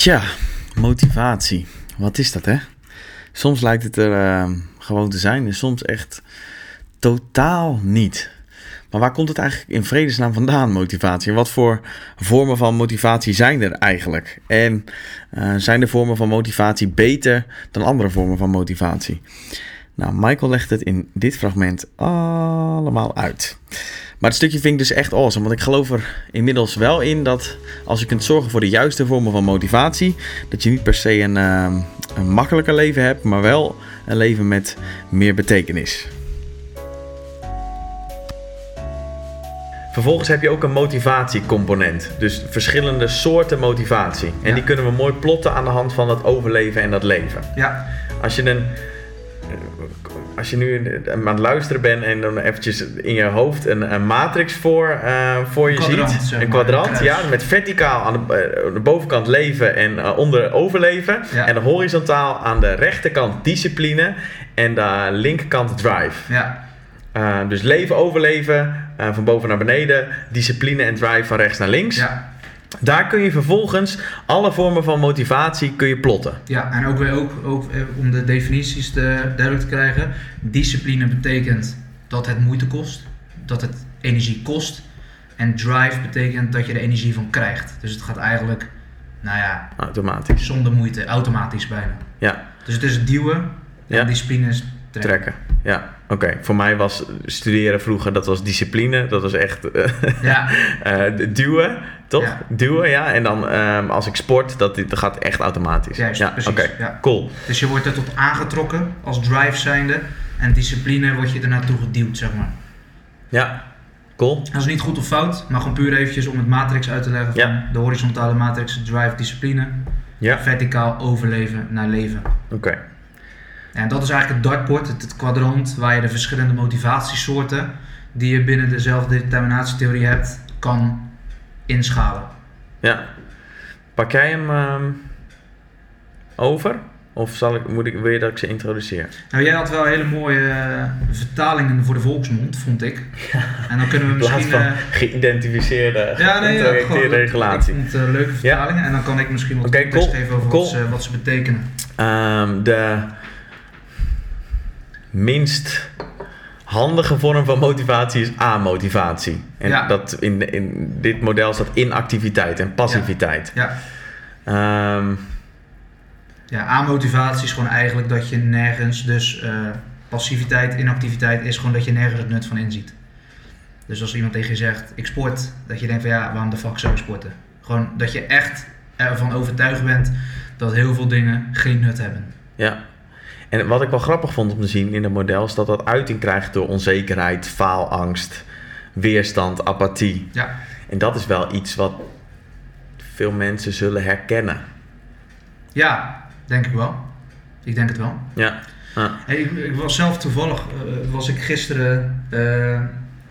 Tja, motivatie. Wat is dat, hè? Soms lijkt het er uh, gewoon te zijn en soms echt totaal niet. Maar waar komt het eigenlijk in vredesnaam vandaan, motivatie? En wat voor vormen van motivatie zijn er eigenlijk? En uh, zijn de vormen van motivatie beter dan andere vormen van motivatie? Nou, Michael legt het in dit fragment allemaal uit. Maar het stukje vind ik dus echt awesome. Want ik geloof er inmiddels wel in dat als je kunt zorgen voor de juiste vormen van motivatie, dat je niet per se een, uh, een makkelijker leven hebt, maar wel een leven met meer betekenis. Vervolgens heb je ook een motivatiecomponent. Dus verschillende soorten motivatie. En Ja. die kunnen we mooi plotten aan de hand van dat overleven en dat leven. Ja, Als je een. Als je nu aan het luisteren bent en dan eventjes in je hoofd een, een matrix voor, eh, voor je Kwadrant, ziet. zeg een kwadrant, een ja, met verticaal aan de, eh, de bovenkant leven en eh, onder overleven. Ja. En horizontaal aan de rechterkant discipline en de linkerkant drive. ja, dus leven, overleven, van boven naar beneden, discipline en drive van rechts naar links. ja, Daar kun je vervolgens alle vormen van motivatie kun je plotten. ja. En ook weer ook, ook eh, om de definities te, duidelijk te krijgen. Discipline betekent dat het moeite kost, dat het energie kost. En drive betekent dat je er energie van krijgt. Dus het gaat eigenlijk, nou ja, Automatisch. zonder moeite, automatisch bijna. Ja. Dus het is duwen en Ja. discipline is trekken. Trekken. Ja, oké. Voor mij was studeren vroeger, dat was discipline. Dat was echt eh, Ja, eh, duwen, toch? Ja. Duwen, ja. En dan ehm, als ik sport, dat, dat gaat echt automatisch. Juist, ja, precies, Oké, ja. cool. dus je wordt er tot aangetrokken als drive zijnde. En discipline word je er naartoe geduwd, zeg maar. Ja, cool. Dat is niet goed of fout, maar gewoon puur eventjes om het matrix uit te leggen van Ja. de horizontale matrix, drive, discipline, Ja, verticaal overleven naar leven. oké. En dat is eigenlijk het dartboard, het, het kwadrant waar je de verschillende motivatiesoorten die je binnen dezelfde determinatietheorie hebt, kan inschalen. Ja. Pak jij hem ehm, over? Of zal ik, moet ik, wil je dat ik ze introduceer? Nou, jij had wel hele mooie eh, vertalingen voor de volksmond, vond ik. En dan kunnen we In plaats misschien... van eh, geïdentificeerde, ja, nee, ja, gewoon, regulatie. Ik vond eh, leuke vertalingen en dan kan ik misschien wat Oké, context cool, geven over cool. wat, ze, wat ze betekenen. Ehm, de minst handige vorm van motivatie is amotivatie. En Ja. dat in, in dit model staat inactiviteit en passiviteit. Ja, ja A-motivatie is gewoon eigenlijk dat je nergens, dus eh, passiviteit, inactiviteit is gewoon dat je nergens het nut van inziet. Dus als iemand tegen je zegt, ik sport, dat je denkt van ja, waarom de fuck zou je sporten? Gewoon dat je echt ervan overtuigd bent dat heel veel dingen geen nut hebben. ja. En wat ik wel grappig vond om te zien in het model is dat dat uiting krijgt door onzekerheid, faalangst, weerstand, apathie. Ja, En dat is wel iets wat veel mensen zullen herkennen. ja denk ik wel. Ik denk het wel. Ja. Ah, Hey, ik, ik was zelf toevallig, eh, was ik gisteren, eh,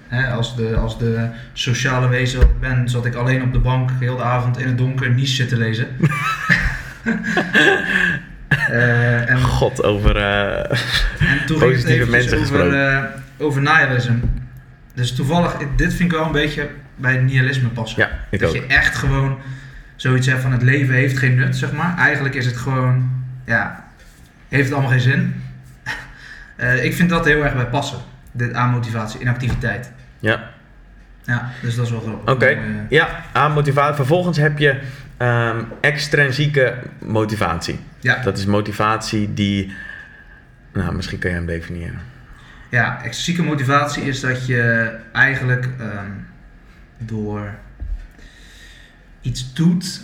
hè, als, de, als de sociale wezen wat ik ben, zat ik alleen op de bank heel de avond in het donker niets zitten lezen. Eh, en, God, over... en toen ging het positieve mensen over, gesproken. eh, over nihilism. Dus toevallig, dit vind ik wel een beetje bij het nihilisme passen. ja, ik dat ook. je echt gewoon zoiets hebt van het leven heeft geen nut, zeg maar. Eigenlijk is het gewoon, ja, heeft het allemaal geen zin. Ik vind dat heel erg bij passen. Dit aan motivatie, inactiviteit. Ja. Ja, dus dat is wel grappig. Oké. Ja, aan motivatie. Vervolgens heb je ehm, extrinsieke motivatie. ja, Dat is motivatie die. Nou, misschien kun je hem definiëren. ja, extrinsieke motivatie is dat je eigenlijk ehm, door iets doet.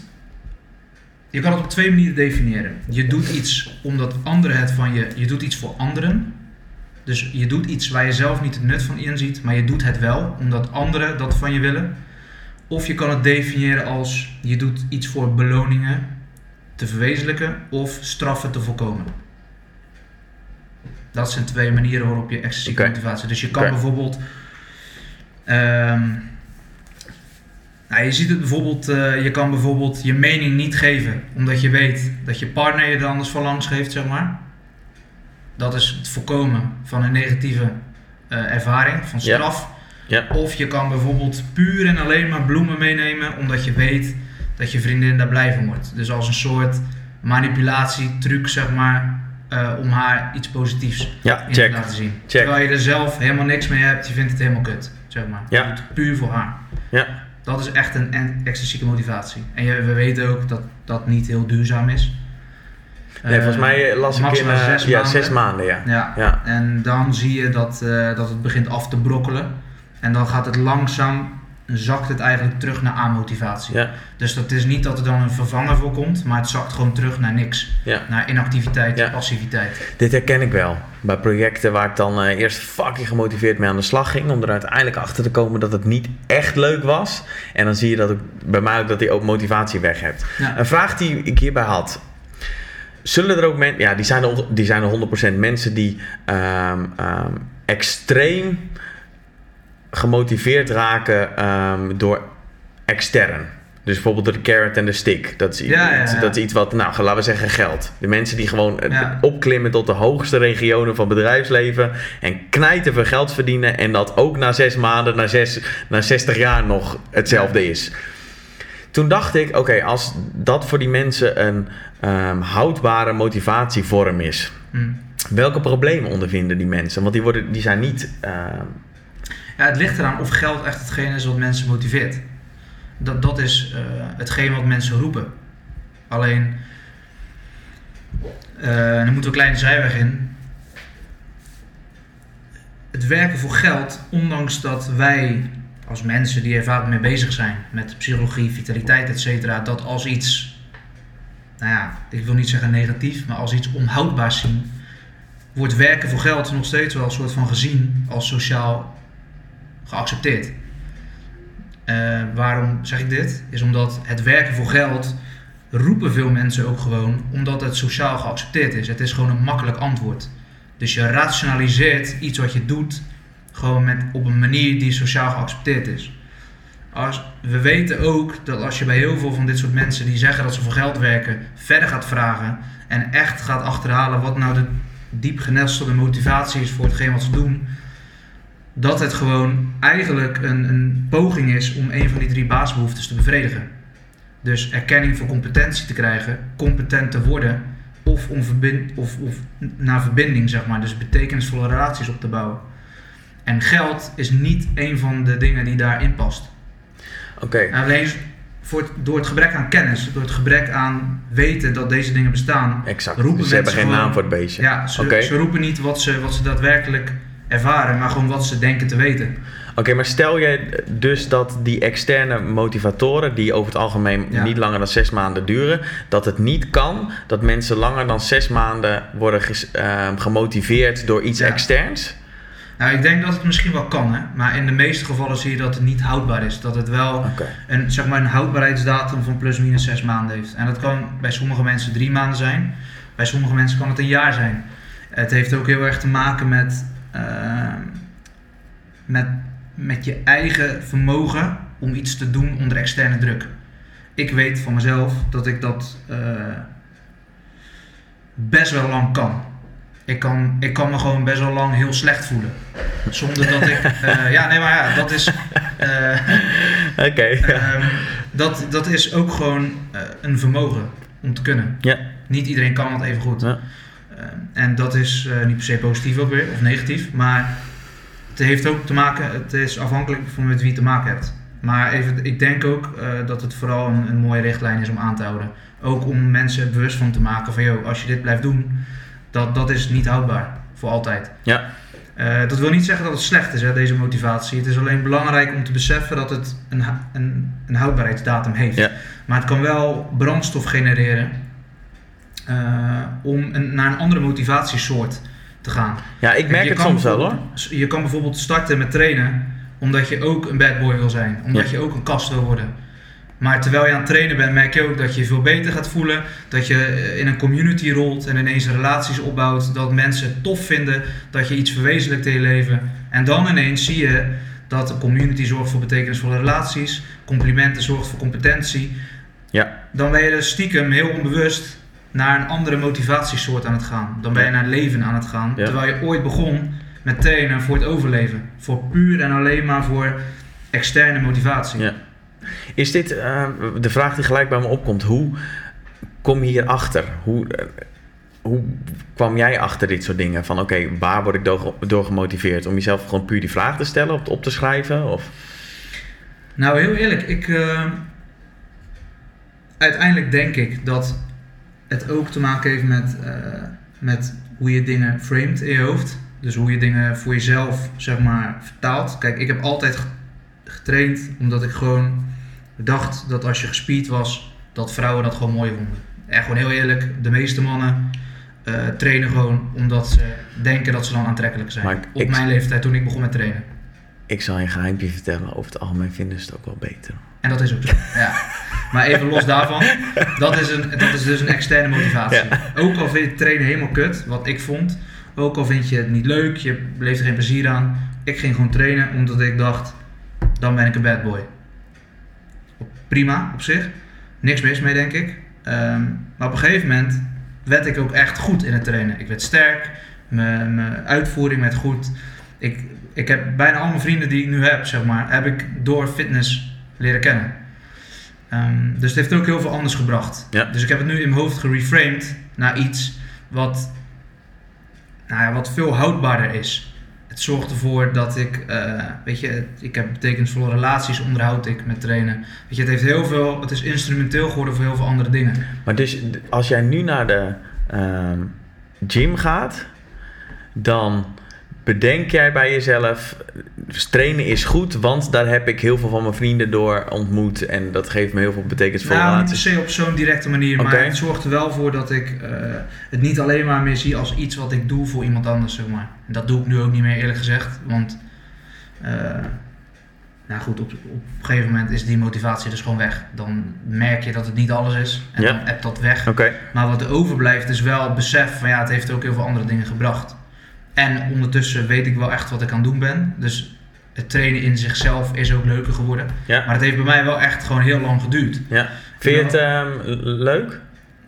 Je kan het op twee manieren definiëren. Je doet iets omdat anderen het van je. Je doet iets voor anderen. Dus je doet iets waar je zelf niet het nut van inziet, maar je doet het wel omdat anderen dat van je willen. Of je kan het definiëren als je doet iets voor beloningen te verwezenlijken of straffen te voorkomen. Dat zijn twee manieren waarop je Oké. motivatie. Dus je kan bijvoorbeeld. ehm, nou, je ziet het bijvoorbeeld, eh, je kan bijvoorbeeld je mening niet geven, omdat je weet dat je partner je er anders van langs geeft, zeg maar. Dat is het voorkomen van een negatieve eh, ervaring, van straf. Ja. Of je kan bijvoorbeeld puur en alleen maar bloemen meenemen, omdat je weet dat je vriendin daar blij van wordt. Dus als een soort manipulatietruc, zeg maar, eh, om haar iets positiefs Ja, in te laten zien. Check. Terwijl je er zelf helemaal niks mee hebt, je vindt het helemaal kut, zeg maar. Ja. Je doet het puur voor haar. Ja. Dat is echt een en- extrinsieke motivatie. En je, we weten ook dat dat niet heel duurzaam is. Nee, volgens mij eh, las ik in eh, zes ja, maanden. zes maanden. Ja. Ja, Ja. en dan zie je dat, dat het begint af te brokkelen. En dan gaat het langzaam, zakt het eigenlijk terug naar amotivatie. Ja. Dus dat is niet dat er dan een vervanger voor komt, maar het zakt gewoon terug naar niks. Ja. Naar inactiviteit, Ja. passiviteit. Dit herken ik wel. Bij projecten waar ik dan eh, eerst fucking gemotiveerd mee aan de slag ging. Om er uiteindelijk achter te komen dat het niet echt leuk was. En dan zie je dat ik, bij mij ook dat die ook motivatie weg hebt. Een vraag die ik hierbij had. Zullen er ook mensen, ja, die zijn er, die zijn er 100% mensen die ehm, ehm, extreem gemotiveerd raken ehm, door extern. Dus bijvoorbeeld door de carrot en de stick. Dat is, i- Ja, ja, ja. dat is iets wat, nou, laten we zeggen geld. De mensen die gewoon eh, opklimmen tot de hoogste regionen van bedrijfsleven. En knijten veel geld verdienen. En dat ook na zes maanden, na, zes, na 60 jaar nog hetzelfde is. Toen dacht ik, oké, als dat voor die mensen een ehm, houdbare motivatievorm is. Hm. Welke problemen ondervinden die mensen? Want die, worden, die zijn niet... ehm, Ja, het ligt eraan of geld echt hetgeen is wat mensen motiveert. Dat, dat is eh, hetgeen wat mensen roepen. Alleen, eh, en dan moeten we een kleine zijweg in. Het werken voor geld, ondanks dat wij als mensen die er vaak mee bezig zijn, met psychologie, vitaliteit, et cetera, dat als iets, nou ja, ik wil niet zeggen negatief, maar als iets onhoudbaars zien, wordt werken voor geld nog steeds wel een soort van gezien als sociaal geaccepteerd. Eh, waarom zeg ik dit? Is omdat het werken voor geld roepen veel mensen ook gewoon omdat het sociaal geaccepteerd is. Het is gewoon een makkelijk antwoord. Dus je rationaliseert iets wat je doet gewoon met, op een manier die sociaal geaccepteerd is. Als, we weten ook dat als je bij heel veel van dit soort mensen die zeggen dat ze voor geld werken, verder gaat vragen en echt gaat achterhalen wat nou de diep genestelde motivatie is voor hetgeen wat ze doen, dat het gewoon eigenlijk een, een poging is om een van die drie basisbehoeftes te bevredigen. Dus erkenning voor competentie te krijgen, competent te worden, of, om verbind, of, of naar verbinding, zeg maar. Dus betekenisvolle relaties op te bouwen. En geld is niet een van de dingen die daarin past. Oké, Alleen voor het, door het gebrek aan kennis, door het gebrek aan weten dat deze dingen bestaan, exact. roepen Dus ze hebben geen gewoon- naam voor het beestje. ja, ze, ze roepen niet wat ze, wat ze daadwerkelijk ervaren, maar gewoon wat ze denken te weten. Oké, maar stel je dus dat die externe motivatoren, die over het algemeen Ja. niet langer dan zes maanden duren, dat het niet kan dat mensen langer dan zes maanden worden ges- ehm, gemotiveerd door iets Ja. externs? Nou, ik denk dat het misschien wel kan, hè? maar in de meeste gevallen zie je dat het niet houdbaar is. Dat het wel een, zeg maar een houdbaarheidsdatum van plus minus zes maanden heeft. En dat kan bij sommige mensen drie maanden zijn, bij sommige mensen kan het een jaar zijn. Het heeft ook heel erg te maken met, met, met je eigen vermogen om iets te doen onder externe druk. Ik weet van mezelf dat ik dat eh, best wel lang kan. Ik kan, ik kan me gewoon best wel lang heel slecht voelen. Zonder dat ik. eh, ja, nee, maar ja, dat is. eh, Oké. Ehm, dat, dat is ook gewoon een vermogen om te kunnen. Ja. Niet iedereen kan het even goed. Ja. Ehm, en dat is eh, niet per se positief ook weer, of negatief. Maar het heeft ook te maken, het is afhankelijk van met wie je te maken hebt. Maar even, ik denk ook eh, dat het vooral een, een mooie richtlijn is om aan te houden. Ook om mensen bewust van te maken van, joh, als je dit blijft doen, dat, dat is niet houdbaar. Voor altijd. Ja. Eh, dat wil niet zeggen dat het slecht is, hè, deze motivatie. Het is alleen belangrijk om te beseffen dat het een, een, een houdbaarheidsdatum heeft. Ja. Maar het kan wel brandstof genereren eh, om een, naar een andere motivatiesoort te gaan. Ja, ik merk het soms wel hoor. Je kan bijvoorbeeld starten met trainen omdat je ook een bad boy wil zijn. Omdat Ja. je ook een kast wil worden. Maar terwijl je aan het trainen bent, merk je ook dat je je veel beter gaat voelen. Dat je eh, in een community rolt en ineens relaties opbouwt. Dat mensen het tof vinden dat je iets verwezenlijkt in je leven. En dan ineens zie je dat de community zorgt voor betekenisvolle relaties. Complimenten zorgt voor competentie. Ja. Dan ben je dus stiekem heel onbewust naar een andere motivatiesoort aan het gaan. Dan ben je naar leven aan het gaan. Ja. Terwijl je ooit begon met trainen voor het overleven. Voor puur en alleen maar voor externe motivatie. Ja. Is dit eh, de vraag die gelijk bij me opkomt? Hoe kom je hierachter? Hoe, eh, hoe kwam jij achter dit soort dingen? Van oké, waar word ik door, door gemotiveerd? Om jezelf gewoon puur die vraag te stellen, op, op te schrijven? Of? Nou, heel eerlijk, ik. eh, uiteindelijk denk ik dat het ook te maken heeft met, eh, met hoe je dingen framed in je hoofd. Dus hoe je dingen voor jezelf, zeg maar, vertaalt. Kijk, ik heb altijd ge- getraind omdat ik gewoon dacht dat als je gespierd was, dat vrouwen dat gewoon mooi vonden. En gewoon heel eerlijk, de meeste mannen eh, trainen gewoon omdat ze denken dat ze dan aantrekkelijk zijn. Ik- Op mijn leeftijd toen ik begon met trainen. Ik zal je een geheimpje vertellen. Over het algemeen vinden ze het ook wel beter. En dat is ook zo. Ja. Maar even los daarvan, dat is, een, dat is dus een externe motivatie. Ook al vind je trainen helemaal kut, wat ik vond. Ook al vind je het niet leuk, je beleeft er geen plezier aan. Ik ging gewoon trainen omdat ik dacht, dan ben ik een bad boy. Prima op zich. Niks mis mee denk ik. Ehm, maar op een gegeven moment werd ik ook echt goed in het trainen. Ik werd sterk, mijn mijn uitvoering werd goed. Ik, ik heb bijna al mijn vrienden die ik nu heb, zeg maar, heb ik door fitness leren kennen. Ehm, dus het heeft ook heel veel anders gebracht. Ja. Dus ik heb het nu in mijn hoofd gereframed naar iets wat, nou ja, wat veel houdbaarder is. Het zorgt ervoor dat ik, eh, weet je, ik heb betekenisvolle relaties onderhoud ik met trainen. Weet je, het heeft heel veel, het is instrumenteel geworden voor heel veel andere dingen. Maar dus als jij nu naar de ehm, gym gaat, dan bedenk jij bij jezelf, trainen is goed, want daar heb ik heel veel van mijn vrienden door ontmoet en dat geeft me heel veel betekenisvolle Nou, niet per se op zo'n directe manier, maar het zorgt er wel voor dat ik eh, het niet alleen maar meer zie als iets wat ik doe voor iemand anders, zeg maar. Dat doe ik nu ook niet meer, eerlijk gezegd, want eh, nou goed, op, op een gegeven moment is die motivatie dus gewoon weg. Dan merk je dat het niet alles is en Ja. dan hebt dat weg. Maar wat er overblijft is wel het besef van ja, het heeft ook heel veel andere dingen gebracht. En ondertussen weet ik wel echt wat ik aan het doen ben. Dus het trainen in zichzelf is ook leuker geworden. ja. Maar het heeft bij mij wel echt gewoon heel lang geduurd. ja. Vind je het ehm, leuk?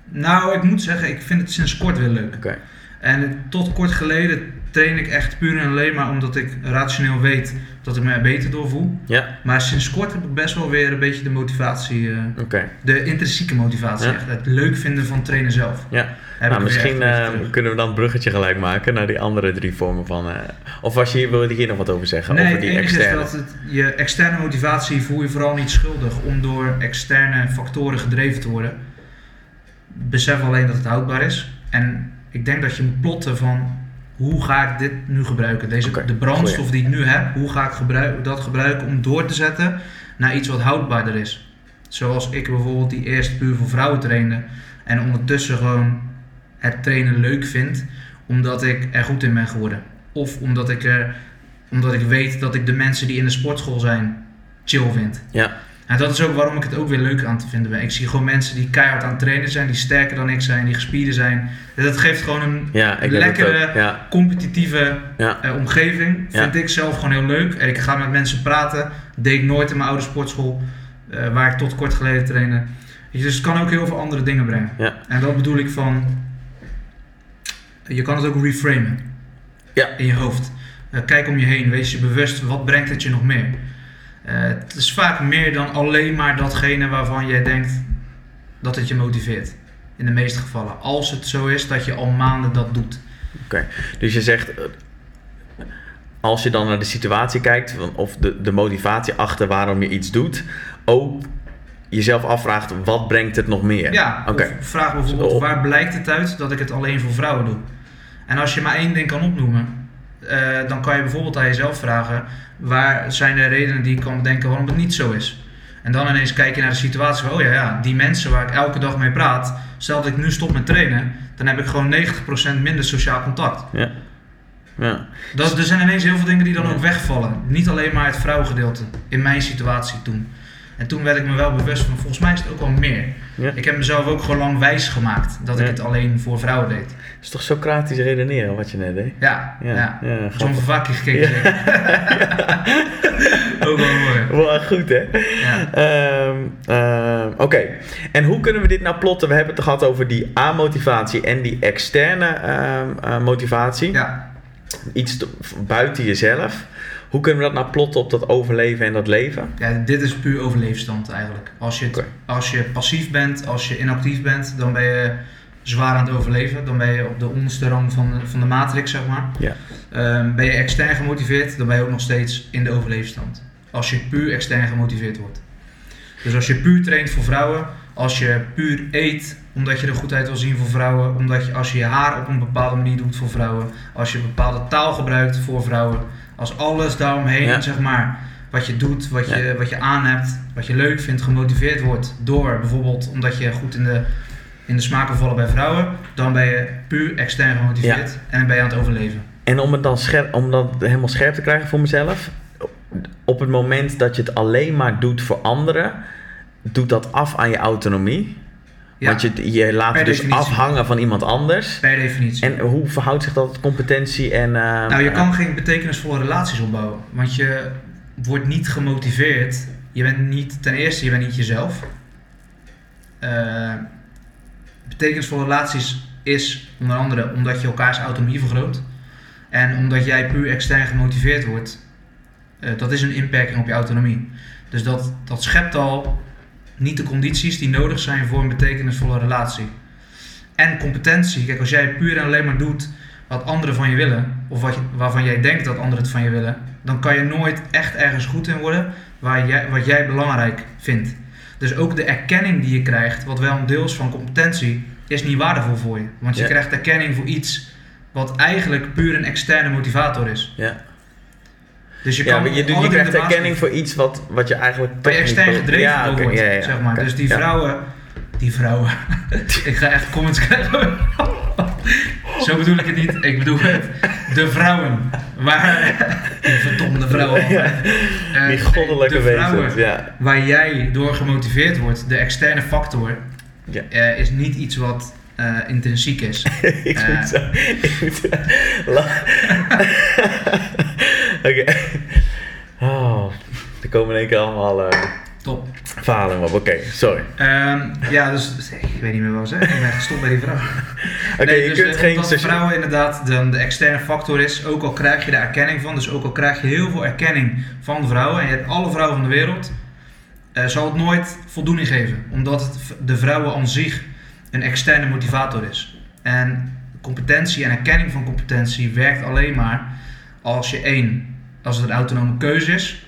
Nou, ik moet zeggen, ik vind het sinds kort weer leuk. Oké. En tot kort geleden train ik echt puur en alleen maar omdat ik rationeel weet dat ik me er beter door voel. Ja, Maar sinds kort heb ik best wel weer een beetje de motivatie, eh, de intrinsieke motivatie, Ja. echt. Het leuk vinden van trainen zelf. Ja. Nou, misschien ehm, kunnen we dan een bruggetje gelijk maken naar die andere drie vormen van... eh, of was je hier, wilde je hier nog wat over zeggen? Nee, over die externe? is dat het, je externe motivatie voel je vooral niet schuldig om door externe factoren gedreven te worden. Besef alleen dat het houdbaar is. En ik denk dat je moet plotten van hoe ga ik dit nu gebruiken? Deze, de brandstof goeie. die ik nu heb, hoe ga ik gebruik, dat gebruiken om door te zetten naar iets wat houdbaarder is? Zoals ik bijvoorbeeld die eerst puur voor vrouwen trainde en ondertussen gewoon het trainen leuk vind omdat ik er goed in ben geworden. Of omdat ik, er, omdat ik weet dat ik de mensen die in de sportschool zijn chill vind. Ja, En dat is ook waarom ik het ook weer leuk aan te vinden ben. Ik zie gewoon mensen die keihard aan het trainen zijn, die sterker dan ik zijn, die gespierde zijn. En dat geeft gewoon een ja lekkere. Ja, competitieve ja, eh, omgeving. Vind ik zelf gewoon heel leuk. En ik ga met mensen praten. Dat deed ik nooit in mijn oude sportschool, eh, waar ik tot kort geleden trainde. Dus het kan ook heel veel andere dingen brengen. En dat bedoel ik van. Je kan het ook reframen. Ja. In je hoofd. Eh, kijk om je heen. Wees je bewust. Wat brengt het je nog meer? Eh, het is vaak meer dan alleen maar datgene waarvan jij denkt dat het je motiveert. In de meeste gevallen. Als het zo is dat je al maanden dat doet. Dus je zegt, eh, als je dan naar de situatie kijkt, of de, de motivatie achter waarom je iets doet, ook jezelf afvraagt, wat brengt het nog meer? Ja, Oké. of vraag bijvoorbeeld, waar blijkt het uit dat ik het alleen voor vrouwen doe? En als je maar één ding kan opnoemen, eh, dan kan je bijvoorbeeld aan jezelf vragen, waar zijn de redenen die ik kan bedenken waarom het niet zo is? En dan ineens kijk je naar de situatie van, oh ja, ja, die mensen waar ik elke dag mee praat, stel dat ik nu stop met trainen, dan heb ik gewoon 90% minder sociaal contact. Ja. ja. Dat, er zijn ineens heel veel dingen die dan Ja. ook wegvallen. Niet alleen maar het vrouwengedeelte, in mijn situatie toen. En toen werd ik me wel bewust van, volgens mij is het ook wel meer. Ja. Ik heb mezelf ook gewoon lang wijs gemaakt dat ik het alleen voor vrouwen deed. Het is toch Socratisch redeneren wat je net deed? Ja, Ja, ja. grappig. Vervakke gekeken. Ook wel mooi. Wel goed, hè? Ja. Ehm, Oké, en hoe kunnen we dit nou plotten? We hebben het gehad over die A-motivatie en die externe ehm, eh, motivatie. ja. iets te- buiten jezelf. Hoe kunnen we dat nou plotten op dat overleven en dat leven? Ja, dit is puur overleefstand eigenlijk. Als je, het- als je passief bent, als je inactief bent, dan ben je zwaar aan het overleven. Dan ben je op de onderste rang van de, van de matrix, zeg maar. Ja. Ehm, ben je extern gemotiveerd, dan ben je ook nog steeds in de overleefstand. Als je puur extern gemotiveerd wordt. Dus als je puur traint voor vrouwen, als je puur eet omdat je er goed uit wil zien voor vrouwen, omdat je als je je haar op een bepaalde manier doet voor vrouwen, als je bepaalde taal gebruikt voor vrouwen, als alles daaromheen, Ja. zeg maar, wat je doet, wat je, wat je aan hebt, wat je leuk vindt, gemotiveerd wordt door bijvoorbeeld omdat je goed in de, in de smaak vallen bij vrouwen, dan ben je puur extern gemotiveerd en dan ben je aan het overleven. En om het dan scherp, om dat helemaal scherp te krijgen voor mezelf. Op het moment dat je het alleen maar doet voor anderen, doet dat af aan je autonomie. Ja, Want je, je laat Per het dus definitie. afhangen van iemand anders. per definitie. En hoe verhoudt zich dat tot competentie en... eh, Nou, je kan geen betekenisvolle relaties opbouwen. Want je wordt niet gemotiveerd. Je bent niet, ten eerste, je bent niet jezelf. Eh, betekenisvolle relaties is onder andere omdat je elkaars autonomie vergroot. En omdat jij puur extern gemotiveerd wordt. Eh, dat is een inperking op je autonomie. Dus dat, dat schept al niet de condities die nodig zijn voor een betekenisvolle relatie. En competentie. Kijk, als jij puur en alleen maar doet wat anderen van je willen, of wat je, waarvan jij denkt dat anderen het van je willen, dan kan je nooit echt ergens goed in worden waar jij, wat jij belangrijk vindt. Dus ook de erkenning die je krijgt, wat wel een deel is van competentie, is niet waardevol voor je. Want je Ja. krijgt erkenning voor iets wat eigenlijk puur een externe motivator is. Ja, Dus je ja kan je, je dingen krijgt erkenning voor iets wat, wat je eigenlijk toch je extern gedreven ja, wordt, ja, ja, zeg maar. Dus die ja. vrouwen, die vrouwen, ik ga echt comments krijgen. Zo bedoel ik het niet, ik bedoel het, de vrouwen, waar, die verdomde vrouwen, Ja, Eh, Die goddelijke de vrouwen wezens, ja. waar jij door gemotiveerd wordt, de externe factor, Ja. eh, is niet iets wat eh, intrinsiek is. ik Eh. moet zo... Ik moet Oké. Oh, er komen in één keer allemaal eh, Top. verhalen op. Oké, sorry. Ehm, ja, dus ik weet niet meer wat ik. Ik ben gestopt bij die vrouw. Oké, Nee, je dus, kunt eh, geen... vrouwen inderdaad de, de externe factor is, ook al krijg je daar erkenning van, dus ook al krijg je heel veel erkenning van vrouwen, en je hebt alle vrouwen van de wereld, eh, zal het nooit voldoening geven. Omdat het de vrouwen aan zich een externe motivator is. En competentie en erkenning van competentie werkt alleen maar als je één, als het een autonome keuze is,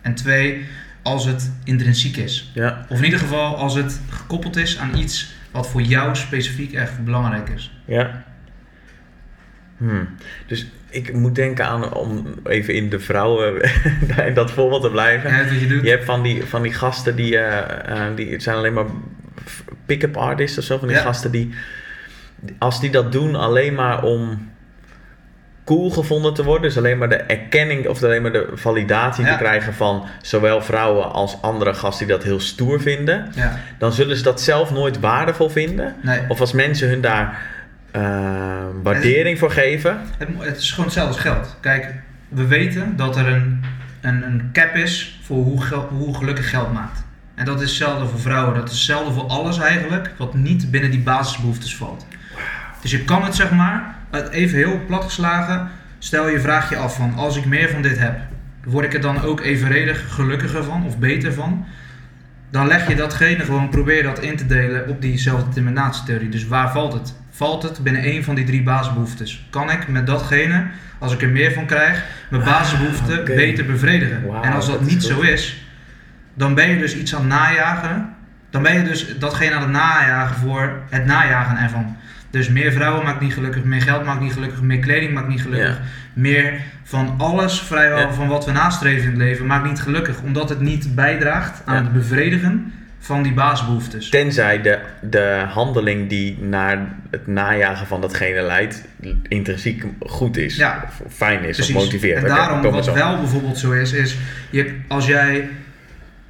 en twee, als het intrinsiek is. Ja, Of in ieder geval als het gekoppeld is aan iets wat voor jou specifiek echt belangrijk is. ja. Hmm. Dus ik moet denken aan, om even in de vrouwen, in dat voorbeeld te blijven. Ja, wat je doet. Je hebt van die, van die gasten die, eh, eh, die zijn alleen maar pick-up artists of zo. Van die Ja. gasten die, als die dat doen alleen maar om cool gevonden te worden. Dus alleen maar de erkenning of alleen maar de validatie Ja. te krijgen van zowel vrouwen als andere gasten die dat heel stoer vinden. Ja, Dan zullen ze dat zelf nooit waardevol vinden. nee. Of als mensen hun daar eh, waardering voor geven. Het, het is gewoon hetzelfde als geld. Kijk, we weten dat er een, een, een cap is voor hoe, hoe gelukkig geld maakt. En dat is hetzelfde voor vrouwen. Dat is hetzelfde voor alles eigenlijk wat niet binnen die basisbehoeftes valt. Dus je kan het zeg maar, even heel plat geslagen, stel je vraag je af van als ik meer van dit heb, word ik er dan ook evenredig gelukkiger van of beter van? Dan leg je datgene gewoon, probeer dat in te delen op die zelfdeterminatietheorie. Dus waar valt het? Valt het binnen één van die drie basisbehoeftes? Kan ik met datgene, als ik er meer van krijg, mijn basisbehoeften Ah, oké. beter bevredigen? En als dat, niet goed. zo is, dan ben je dus iets aan het najagen. Dan ben je dus datgene aan het najagen voor het najagen ervan. Dus meer vrouwen maakt niet gelukkig, meer geld maakt niet gelukkig, meer kleding maakt niet gelukkig. Ja. Meer van alles vrijwel Ja. van wat we nastreven in het leven maakt niet gelukkig. Omdat het niet bijdraagt aan Ja. het bevredigen van die basisbehoeftes. Tenzij de, de handeling die naar het najagen van datgene leidt, intrinsiek goed is. Ja. Of fijn is Precies. of motiveert. En daarom, wat wel bijvoorbeeld zo is, is je, als jij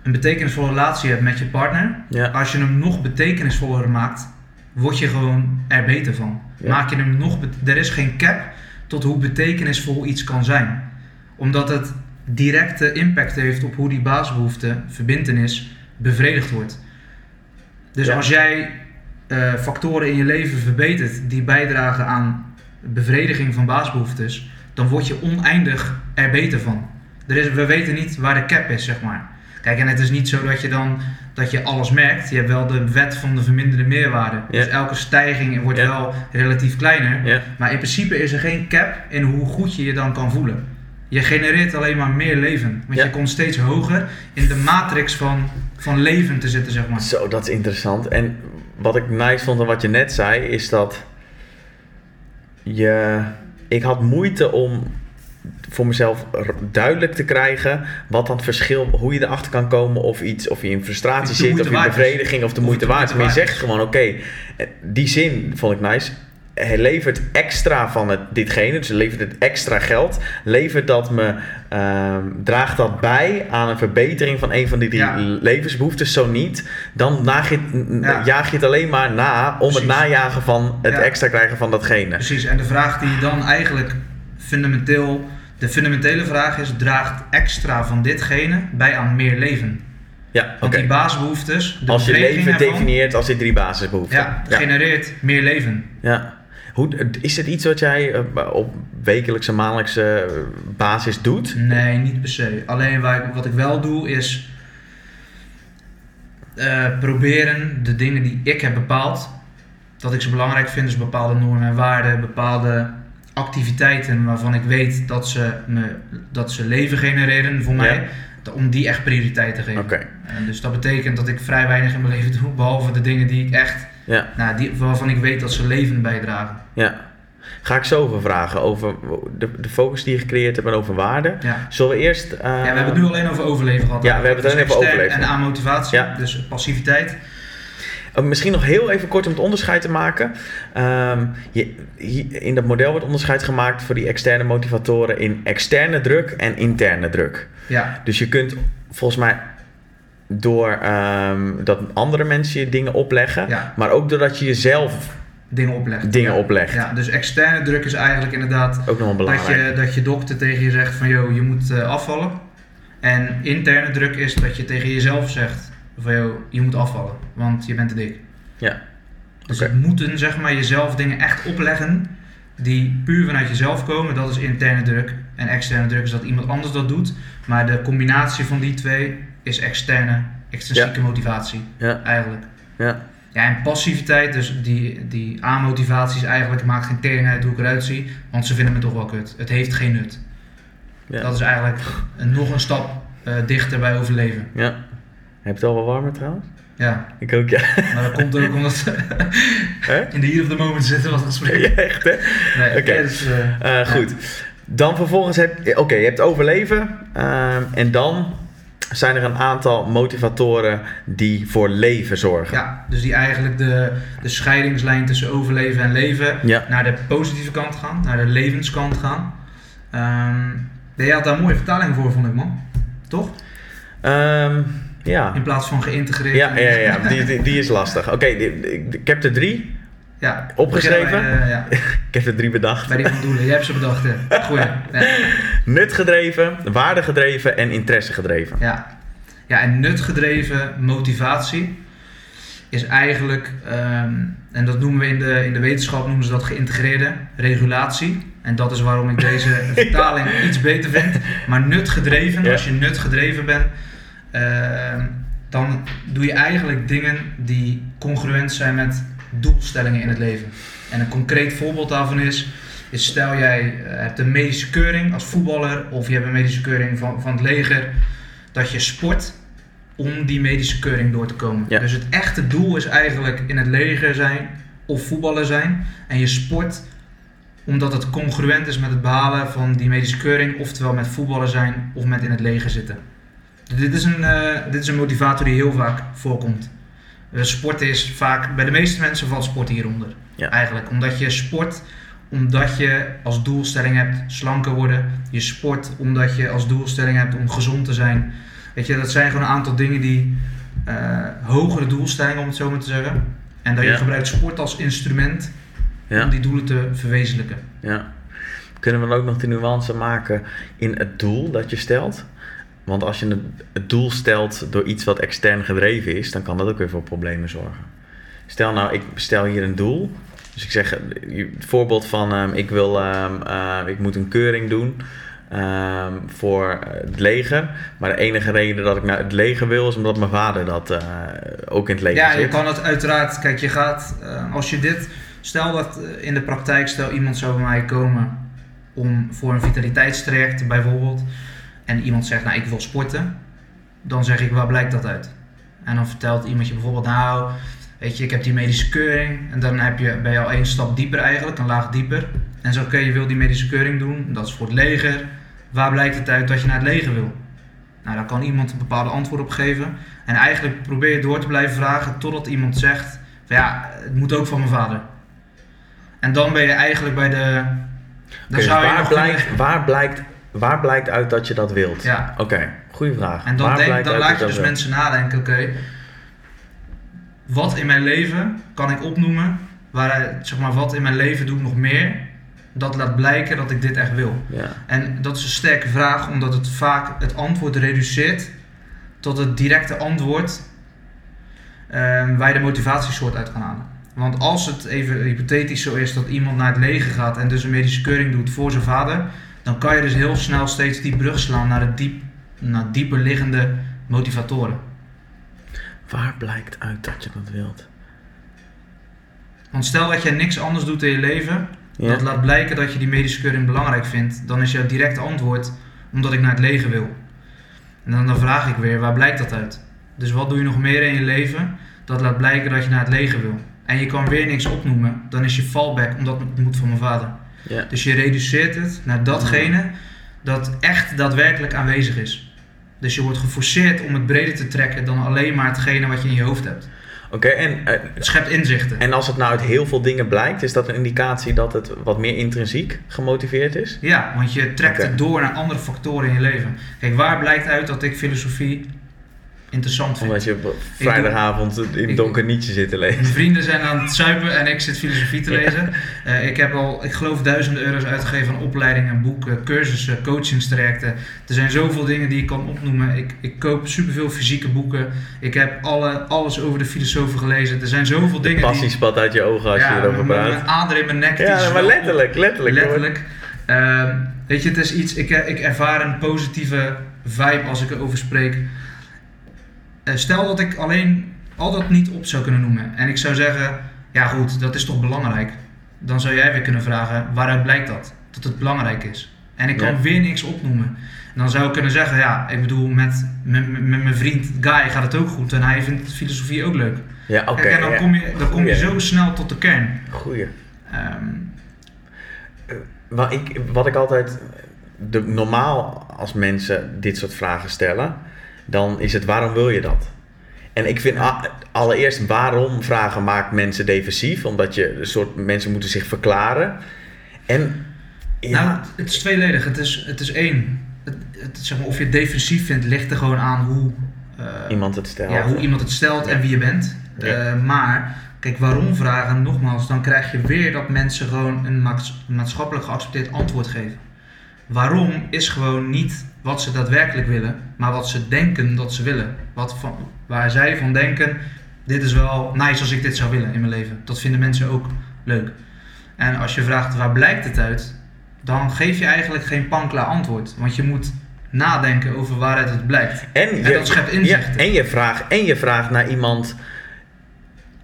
een betekenisvolle relatie hebt met je partner, Ja. als je hem nog betekenisvoller maakt, word je gewoon er beter van. Ja. Maak je hem nog, er is geen cap tot hoe betekenisvol iets kan zijn. Omdat het directe impact heeft op hoe die basisbehoefte, verbindenis, bevredigd wordt. Dus Ja. als jij eh, factoren in je leven verbetert die bijdragen aan bevrediging van basisbehoeftes, dan word je oneindig er beter van. Er is, we weten niet waar de cap is, zeg maar. Kijk, en het is niet zo dat je dan dat je alles merkt. Je hebt wel de wet van de verminderde meerwaarde. Dus elke stijging wordt wel relatief kleiner. Maar in principe is er geen cap in hoe goed je je dan kan voelen. Je genereert alleen maar meer leven. Want je komt steeds hoger in de matrix van, van leven te zitten, zeg maar. Zo, dat is interessant. En wat ik nice vond aan wat je net zei, is dat je. Ik had moeite om voor mezelf duidelijk te krijgen wat dan het verschil, hoe je erachter kan komen of iets, of je in frustratie zit, of in bevrediging of de moeite waard. Maar je zegt gewoon, oké, eh, die zin vond ik nice. Hij levert extra van het, ditgene, dus levert het extra geld. Levert dat me, ehm, draagt dat bij aan een verbetering van een van die drie Ja. levensbehoeftes? Zo niet, dan naag je, Ja. jaag je het alleen maar na om het najagen van het Ja. extra krijgen van datgene. Precies, en de vraag die je dan eigenlijk fundamenteel, de fundamentele vraag is, draagt extra van ditgene bij aan meer leven? Ja, oké. Want die basisbehoeftes, de Als je leven ervan, definieert als die drie basisbehoeften. ja, ja. genereert meer leven. ja. Hoe, is het iets wat jij eh, op wekelijkse, maandelijkse eh, basis doet? Nee, niet per se. Alleen waar ik- wat ik wel doe is eh, proberen de dingen die ik heb bepaald, dat ik ze belangrijk vind, dus bepaalde normen en waarden, bepaalde activiteiten waarvan ik weet dat ze, me, dat ze leven genereren voor mij, Ja. om die echt prioriteit te geven. En dus dat betekent dat ik vrij weinig in mijn leven doe, behalve de dingen die ik echt, Ja, nou, die, waarvan ik weet dat ze leven bijdragen. ja. Ga ik zo over vragen, over de, de focus die je gecreëerd hebt en over waarde. Ja. Zullen we eerst... eh, ja, we hebben het nu alleen over overleven gehad. Ja, we hebben het alleen Dus over overleven. En aan motivatie, dus passiviteit. Uh, Misschien nog heel even kort om het onderscheid te maken. Ehm, je, in dat model wordt onderscheid gemaakt voor die externe motivatoren in externe druk en interne druk. Ja, Dus je kunt volgens mij door ehm, dat andere mensen je dingen opleggen, Ja. maar ook doordat je jezelf dingen oplegt. dingen ja. oplegt. Ja, dus externe druk is eigenlijk inderdaad Ook nog wel dat je, dat je dokter tegen je zegt van joh, je moet eh, afvallen. En interne druk is dat je tegen jezelf zegt van je moet afvallen, want je bent te dik. Ja. Dus Oké. het moeten zeg maar jezelf dingen echt opleggen die puur vanuit jezelf komen, dat is interne druk. En externe druk is dat iemand anders dat doet. Maar de combinatie van die twee is externe, extrinsieke motivatie Ja, eigenlijk. ja, Ja, en passiviteit, dus die, die A-motivatie is eigenlijk, maakt geen tering uit hoe ik eruit zie, want ze vinden me toch wel kut. Het heeft geen nut. ja. Dat is eigenlijk nog een stap eh, dichter bij overleven. ja. Heb je het al wel warmer trouwens? Ja, Ik ook, ja. maar dat komt ook omdat we in de hier of the moment zitten wat gesprek. Ja, echt hè? Nee, Oké. ja, dus, eh, Eh, goed. Dan vervolgens heb oké, je hebt overleven. ehm, en dan zijn er een aantal motivatoren die voor leven zorgen. Ja, dus die eigenlijk de, de scheidingslijn tussen overleven en leven Ja. naar de positieve kant gaan, naar de levenskant gaan. Ehm je had daar een mooie vertaling voor, vond ik man. Toch? Ehm, ja. In plaats van geïntegreerd. Ja, ja, ja, die, die, die is lastig. Oké, ik heb er drie. Ja, Opgeschreven? ja, Ik heb er drie bedacht. bij die doelen. Jij hebt ze bedacht, hè? Goeie. Ja. Nutgedreven, waardegedreven en interessegedreven. Ja. ja, en nutgedreven motivatie is eigenlijk, ehm, en dat noemen we in de, in de wetenschap, noemen ze dat geïntegreerde regulatie. En dat is waarom ik deze vertaling iets beter vind. Maar nutgedreven, als je nutgedreven bent, ehm, dan doe je eigenlijk dingen die congruent zijn met doelstellingen in het leven. En een concreet voorbeeld daarvan is, is stel jij eh, hebt een medische keuring als voetballer of je hebt een medische keuring van, van het leger, dat je sport om die medische keuring door te komen. Ja. Dus het echte doel is eigenlijk in het leger zijn of voetballer zijn en je sport omdat het congruent is met het behalen van die medische keuring, oftewel met voetballer zijn of met in het leger zitten. Dit is een, eh, dit is een motivator die heel vaak voorkomt. Eh, sport is vaak, bij de meeste mensen valt sport hieronder. Ja. Eigenlijk, omdat je sport, omdat je als doelstelling hebt slanker worden. Je sport omdat je als doelstelling hebt om gezond te zijn. Weet je, dat zijn gewoon een aantal dingen die eh, hogere doelstellingen, om het zo maar te zeggen. En dat je gebruikt sport als instrument om Ja, die doelen te verwezenlijken. ja. Kunnen we dan ook nog de nuance maken in het doel dat je stelt? Want als je het- doel stelt door iets wat extern gedreven is, dan kan dat ook weer voor problemen zorgen. Stel nou, ik stel hier een doel Dus ik zeg, het voorbeeld van ehm, ik wil, ehm, eh, ik moet een keuring doen ehm, voor het leger. Maar de enige reden dat ik naar het leger wil is omdat mijn vader dat eh, ook in het leger Ja, zit. je kan het uiteraard. Kijk, je gaat. eh, als je dit. Stel dat in de praktijk, stel iemand zou bij mij komen om voor een vitaliteitstraject bijvoorbeeld. En iemand zegt, nou ik wil sporten. Dan zeg ik, waar blijkt dat uit? En dan vertelt iemand je bijvoorbeeld, nou, weet je, ik heb die medische keuring. En dan heb je, ben je al één stap dieper eigenlijk, een laag dieper. En zo, oké, je wil die medische keuring doen, dat is voor het leger. Waar blijkt het uit dat je naar het leger wil? Nou, daar kan iemand een bepaalde antwoord op geven. En eigenlijk probeer je door te blijven vragen totdat iemand zegt: van ja, het moet ook van mijn vader. En dan ben je eigenlijk bij de. Dan Oké, zou dus je waar, nog blijkt, waar, blijkt, waar blijkt uit dat je dat wilt? Ja. Oké, goede vraag. En dan, Waar denk, dan laat je dus wilt? mensen nadenken: oké, wat in mijn leven kan ik opnoemen? Waar, zeg maar, wat in mijn leven doe ik nog meer? Dat laat blijken dat ik dit echt wil. Ja. En dat is een sterke vraag, omdat het vaak het antwoord reduceert tot het directe antwoord ehm, waar je de motivatiesoort uit kan halen. Want als het even hypothetisch zo is dat iemand naar het leger gaat en dus een medische keuring doet voor zijn vader, dan kan je dus heel snel steeds die brug slaan naar, het diep, naar dieper liggende motivatoren. Waar blijkt uit dat je dat wilt? Want stel dat jij niks anders doet in je leven, Ja. dat laat blijken dat je die medische keuring belangrijk vindt, dan is jouw directe antwoord omdat ik naar het leger wil. En dan, dan vraag ik weer, waar blijkt dat uit? Dus wat doe je nog meer in je leven dat laat blijken dat je naar het leger wil? En je kan weer niks opnoemen, dan is je fallback omdat het moet van mijn vader. Ja. Dus je reduceert het naar datgene dat echt daadwerkelijk aanwezig is. Dus je wordt geforceerd om het breder te trekken dan alleen maar hetgene wat je in je hoofd hebt. Oké, en, eh, Het schept inzichten. en als het nou uit heel veel dingen blijkt, is dat een indicatie dat het wat meer intrinsiek gemotiveerd is? Ja, want je trekt het door naar andere factoren in je leven. Kijk, waar blijkt uit dat ik filosofie interessant vind? Omdat je op vrijdagavond in donker nietje zit te lezen. Mijn vrienden zijn aan het zuipen en ik zit filosofie te lezen. Eh, ik heb al, ik geloof, duizenden euro's uitgegeven aan opleidingen, boeken, cursussen, coachingstrajecten. Er zijn zoveel dingen die ik kan opnoemen. Ik, ik koop superveel fysieke boeken. Ik heb alle, alles over de filosofen gelezen. Er zijn zoveel dingen Passie die... spat uit je ogen als je erover praat. met ader in mijn nek. Ja, maar letterlijk, letterlijk. Letterlijk. Ehm, weet je, het is iets, ik, ik ervaar een positieve vibe als ik erover spreek. Eh, stel dat ik alleen al dat niet op zou kunnen noemen. En ik zou zeggen, ja goed, dat is toch belangrijk. Dan zou jij weer kunnen vragen, waaruit blijkt dat? Dat het belangrijk is. En ik kan Ja. weer niks opnoemen. En dan zou ik kunnen zeggen, ja, ik bedoel, met, met, met mijn vriend Guy gaat het ook goed. En hij vindt filosofie ook leuk. Ja, oké. En dan ja. kom je, dan kom je zo snel tot de kern. Goeie. Ehm, Wat ik, wat ik altijd. De, normaal als mensen dit soort vragen stellen, dan is het waarom wil je dat? En ik vind allereerst waarom vragen maakt mensen defensief, omdat je een soort mensen moeten zich verklaren. En ja, Nou, het is tweeledig. Het is, het is één. Het, het, zeg maar, of je het defensief vindt, ligt er gewoon aan hoe, eh, iemand het stelt. ja, hoe iemand het stelt en wie je bent. Ja. Eh, maar, kijk, waarom vragen, nogmaals, dan krijg je weer dat mensen gewoon een maats- maatschappelijk geaccepteerd antwoord geven. Waarom is gewoon niet wat ze daadwerkelijk willen, maar wat ze denken dat ze willen. Wat van, waar zij van denken, dit is wel nice als ik dit zou willen in mijn leven. Dat vinden mensen ook leuk. En als je vraagt waar blijkt het uit, dan geef je eigenlijk geen pankla antwoord. Want je moet nadenken over waaruit het blijkt. En, En dat schept inzichten. Ja, en, je vraagt, en je vraagt naar iemand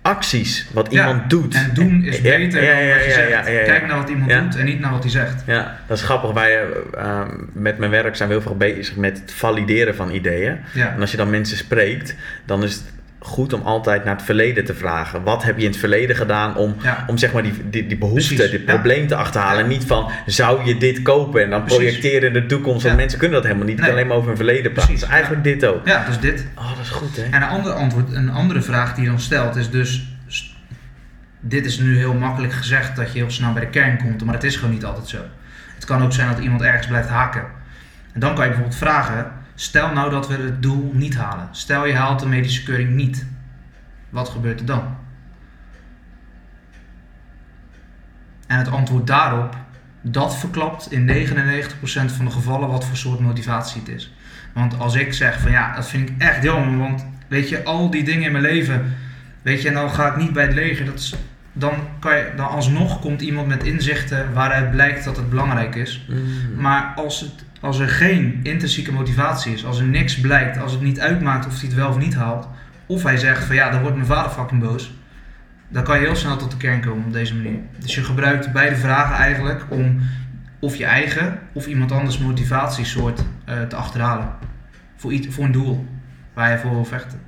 acties, wat Ja, iemand doet. En doen is beter ja, dan wat je zegt. Kijk naar wat iemand doet en niet naar wat hij zegt. Ja, dat is grappig. Wij, eh, eh, met mijn werk zijn we heel veel bezig met het valideren van ideeën. En als je dan mensen spreekt, dan is het goed om altijd naar het verleden te vragen. Wat heb je in het verleden gedaan om, Ja. om zeg maar die, die, die behoefte, Precies, dit ja. probleem te achterhalen? En niet van, zou je dit kopen? En dan projecteren in de toekomst. Want mensen kunnen dat helemaal niet. Nee. alleen maar over hun verleden praten. Precies, Dus eigenlijk dit ook. Ja, dus dit. Oh, dat is goed hè? En een andere, antwoord, een andere vraag die je dan stelt is dus... Dit is nu heel makkelijk gezegd dat je heel snel bij de kern komt, maar het is gewoon niet altijd zo. Het kan ook zijn dat iemand ergens blijft haken. En dan kan je bijvoorbeeld vragen, stel nou dat we het doel niet halen. Stel je haalt de medische keuring niet. Wat gebeurt er dan? En het antwoord daarop, dat verklapt in 99% van de gevallen wat voor soort motivatie het is. Want als ik zeg van ja, dat vind ik echt jammer, want weet je, al die dingen in mijn leven, weet je, nou ga ik niet bij het leger, dat is, dan, kan je, dan alsnog komt iemand met inzichten waaruit blijkt dat het belangrijk is. Mm. Maar als, het, als er geen intrinsieke motivatie is, als er niks blijkt, als het niet uitmaakt of hij het wel of niet haalt, of hij zegt van ja, dan wordt mijn vader fucking boos, dan kan je heel snel tot de kern komen op deze manier. Dus je gebruikt beide vragen eigenlijk om of je eigen of iemand anders motivatiesoort eh, te achterhalen. Voor, iets, voor een doel waar je voor wil vechten.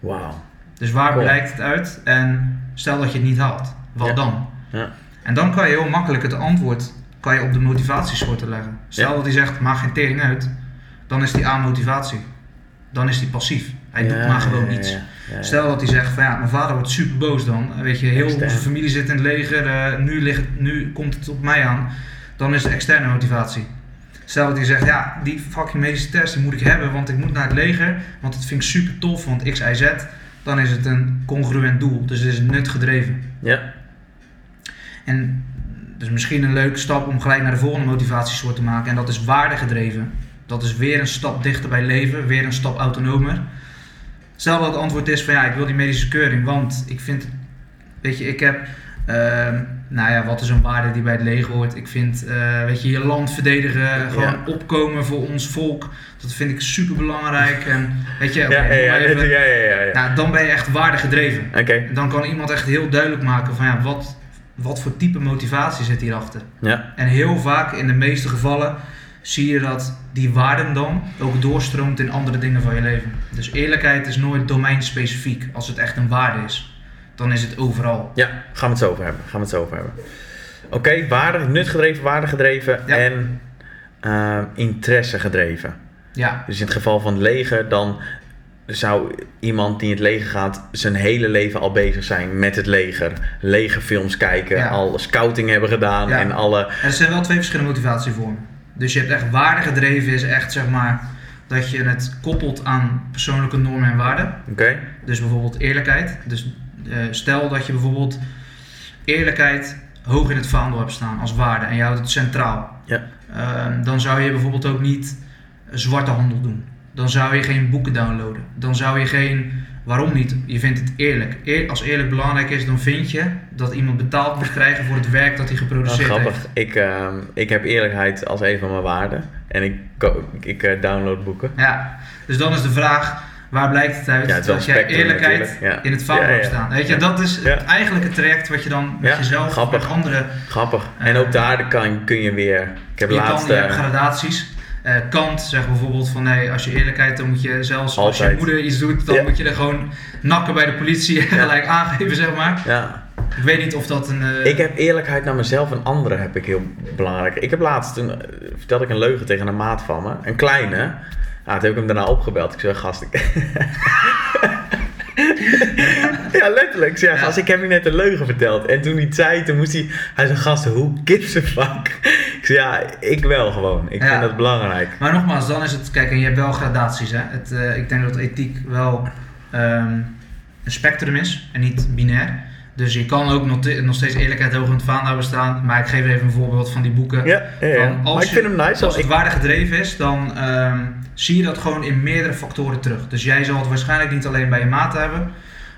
Wauw. Dus waar Cool. blijkt het uit? En stel dat je het niet haalt, wat Ja. dan? Ja. En dan kan je heel makkelijk het antwoord kan je op de motivatiesoorten leggen. Stel Ja. dat hij zegt, maak geen tering uit, dan is die aan motivatie. Dan is die passief. Hij doet maar gewoon ja, iets. Stel dat hij zegt van ja, mijn vader wordt super boos dan. Weet je, heel Extern. onze familie zit in het leger, eh, nu, ligt, nu komt het op mij aan. Dan is de externe motivatie. Stel dat hij zegt, ja, die fucking medische test die moet ik hebben, want ik moet naar het leger. Want dat vind ik super tof, want X, Y, Z. Dan is het een congruent doel. Dus het is nutgedreven. Ja. En dus misschien een leuke stap om gelijk naar de volgende motivatiesoort te maken. En dat is waardegedreven. Dat is weer een stap dichter bij leven, weer een stap autonomer. Stel dat het antwoord is van ja, ik wil die medische keuring, want ik vind, weet je, ik heb, ehm, nou ja, wat is een waarde die bij het leger hoort? Ik vind, eh, weet je, je land verdedigen, gewoon Ja. opkomen voor ons volk, dat vind ik super belangrijk. En weet je, Ja, ja, even- ja, ja, ja, ja. nou, dan ben je echt waardegedreven. Oké. Dan kan iemand echt heel duidelijk maken van ja, wat, wat voor type motivatie zit hierachter. Ja. En heel vaak, in de meeste gevallen, zie je dat die waarden dan ook doorstroomt in andere dingen van je leven. Dus eerlijkheid is nooit domeinspecifiek. Als het echt een waarde is, dan is het overal. Ja, gaan we het zo over hebben. Gaan we het zo over hebben. Oké, waarde, nutgedreven, waardegedreven Ja. en eh, interesse gedreven. Ja, Dus in het geval van het leger, dan zou iemand die in het leger gaat zijn hele leven al bezig zijn met het leger. Legerfilms kijken, Ja. al scouting hebben gedaan Ja. en alle... en er zijn wel twee verschillende motivatievormen. Dus je hebt echt waardegedreven is echt zeg maar dat je het koppelt aan persoonlijke normen en waarden. Oké? Dus bijvoorbeeld eerlijkheid. Dus eh, stel dat je bijvoorbeeld eerlijkheid hoog in het vaandel hebt staan als waarde en je houdt het centraal. Ja. Ehm, dan zou je bijvoorbeeld ook niet zwarte handel doen. Dan zou je geen boeken downloaden. Dan zou je geen. Waarom niet? Je vindt het eerlijk. Eer- als eerlijk belangrijk is, dan vind je dat iemand betaald moet krijgen voor het werk dat hij Nou, geproduceerd grappig. heeft. Ik, ehm, ik heb eerlijkheid als een van mijn waarden. En ik, ik eh, download boeken. Ja, dus dan is de vraag, waar blijkt het uit Ja, het dat jij eerlijkheid ja. in het vaandel Ja, hebt staan? Weet je, dat is het, eigenlijk het traject wat je dan met jezelf, grappig. met anderen Grappig. En Eh, ook daar kan, kun je weer... Ik heb je laatst... kan, je eh, hebt gradaties. Eh, Kant zegt bijvoorbeeld van nee, als je eerlijkheid, dan moet je zelfs als je moeder iets doet, dan Ja. moet je er gewoon nakken bij de politie en gelijk aangeven, zeg maar. ja, Ik weet niet of dat een. eh, Ik heb eerlijkheid naar mezelf en anderen heb ik heel belangrijk. Ik heb laatst, toen eh, vertelde ik een leugen tegen een maat van me. Een kleine. Nou, toen heb ik hem daarna opgebeld. Ik zei, gast, ik... ja, letterlijk. Ja. gast, ik heb je net een leugen verteld. En toen hij het zei, toen moest hij... Hij zei, gast, hoe gives a fuck? Ik zei, ja, ik wel gewoon. Ik Ja. vind dat belangrijk. Maar nogmaals, dan is het, kijk, en je hebt wel gradaties. Hè? Het, eh, ik denk dat ethiek wel ehm, een spectrum is en niet binair. Dus je kan ook nog, te- nog steeds eerlijkheid hoog in het vaandel bestaan. Maar ik geef even een voorbeeld van die boeken. Ja, ja, ja. Van als Maar ik je- vind hem nice. Als Ik, het waardegedreven is, dan ehm, zie je dat gewoon in meerdere factoren terug. Dus jij zal het waarschijnlijk niet alleen bij je maat hebben,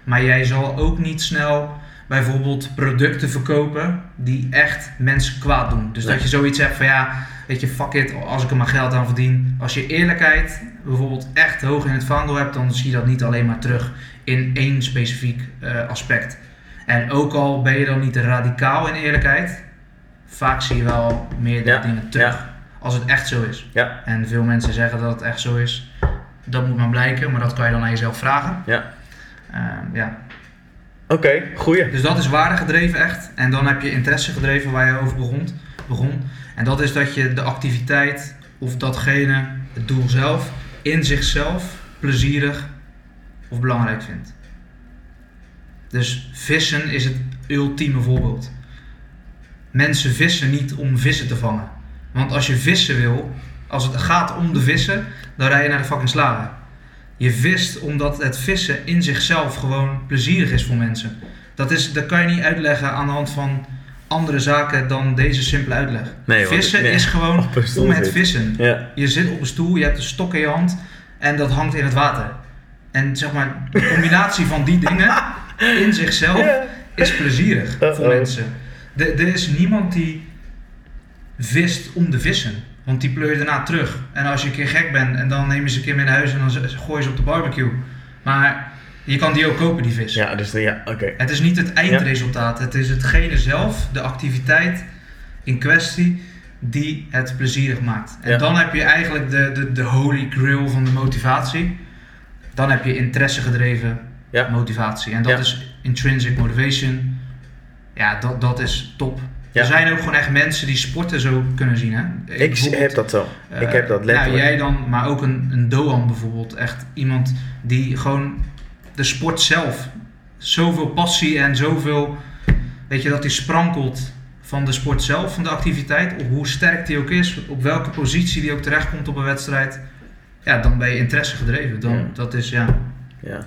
maar jij zal ook niet snel bijvoorbeeld producten verkopen die echt mensen kwaad doen. Dus Nee. dat je zoiets hebt van ja, weet je, fuck it, als ik er maar geld aan verdien. Als je eerlijkheid bijvoorbeeld echt hoog in het vaandel hebt, dan zie je dat niet alleen maar terug in één specifiek eh, aspect. En ook al ben je dan niet radicaal in eerlijkheid, vaak zie je wel meerdere Ja, dingen terug. ja. Als het echt zo is. ja, En veel mensen zeggen dat het echt zo is. Dat moet maar blijken, maar dat kan je dan aan jezelf vragen. ja. Ehm, ja. Oké, goeie. Dus dat is waardegedreven echt. En dan heb je interesse gedreven waar je over begon. begon. En dat is dat je de activiteit of datgene, het doel zelf, in zichzelf plezierig of belangrijk vindt. Dus vissen is het ultieme voorbeeld. Mensen vissen niet om vissen te vangen. Want als je vissen wil, als het gaat om de vissen, dan rij je naar de fucking slager. Je vist omdat het vissen in zichzelf gewoon plezierig is voor mensen. Dat, is, dat kan je niet uitleggen aan de hand van andere zaken dan deze simpele uitleg. Nee, vissen nee. is gewoon om het vissen. Ja, Je zit op een stoel, je hebt een stok in je hand en dat hangt in het water. En zeg maar, de combinatie van die dingen in zichzelf Ja. is plezierig voor mensen. Er is niemand die vist om de vissen. Want die pleur je daarna terug. En als je een keer gek bent en dan neem je ze een keer mee naar huis en dan gooi je ze op de barbecue. Maar je kan die ook kopen, die vis. Ja, dus de- ja, oké. Het is niet het eindresultaat. Het is hetgene zelf, de activiteit in kwestie, die het plezierig maakt. En Ja. dan heb je eigenlijk de, de, de holy grail van de motivatie. Dan heb je interesse gedreven Ja. motivatie. En dat is intrinsic motivation. Ja, dat, dat is top. Ja. Er zijn ook gewoon echt mensen die sporten zo kunnen zien. Hè? Ik heb dat zo. eh, ik heb dat letterlijk. Nou, jij dan, maar ook een, een Doan bijvoorbeeld. Echt iemand die gewoon de sport zelf zoveel passie en zoveel, weet je, dat hij sprankelt van de sport zelf, van de activiteit. Op hoe sterk die ook is, op welke positie die ook terechtkomt op een wedstrijd. Ja, dan ben je interesse gedreven. Dan, Ja. Dat is, ja. Ja.